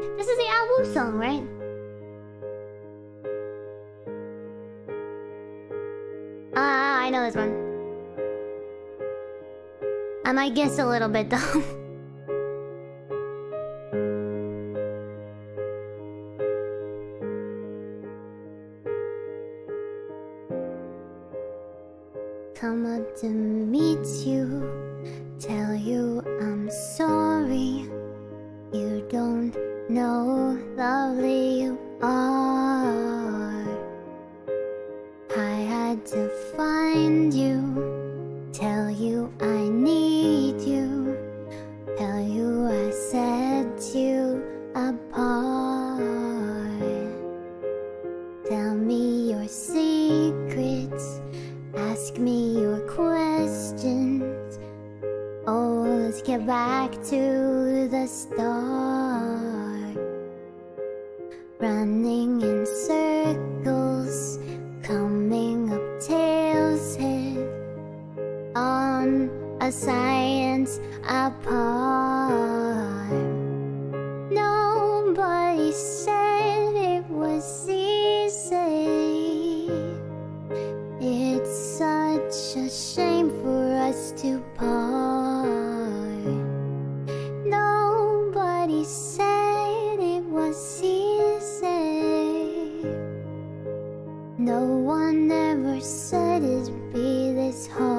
This is the album song, right? Ah, I know this one. I might guess a little bit though. Come up to meet you, tell you I'm sorry. Know lovely you are. I had to find you, tell you I need you, tell you I set you apart. Tell me your secrets, ask me your questions. Oh, let's get back to the start. Running in circles, coming up tails head on a science apart. Nobody said it was easy. It's such a shame for us to part. Said it'd be this hard.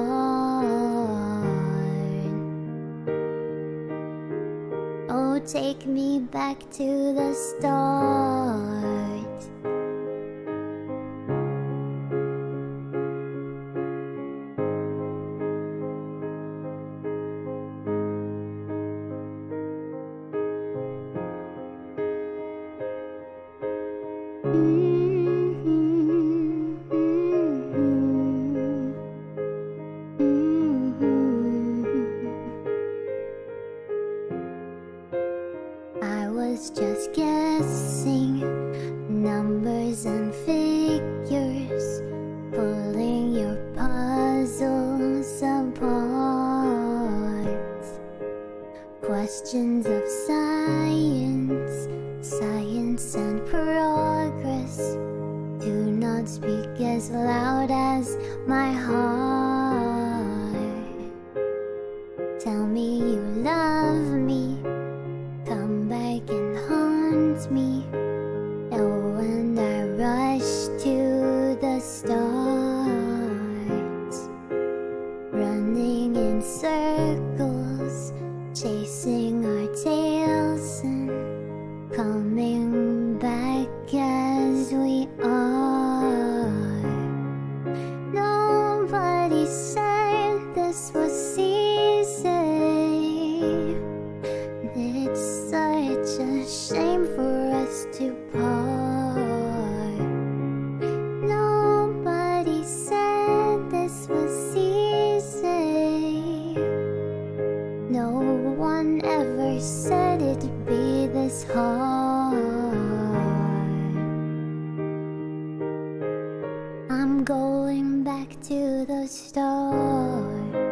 Oh, take me back to the start. I was just guessing numbers and figures, pulling your puzzles apart. Questions of science, science and progress do not speak as loud as my heart. said it'd be this hard. I'm going back to the start.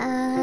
啊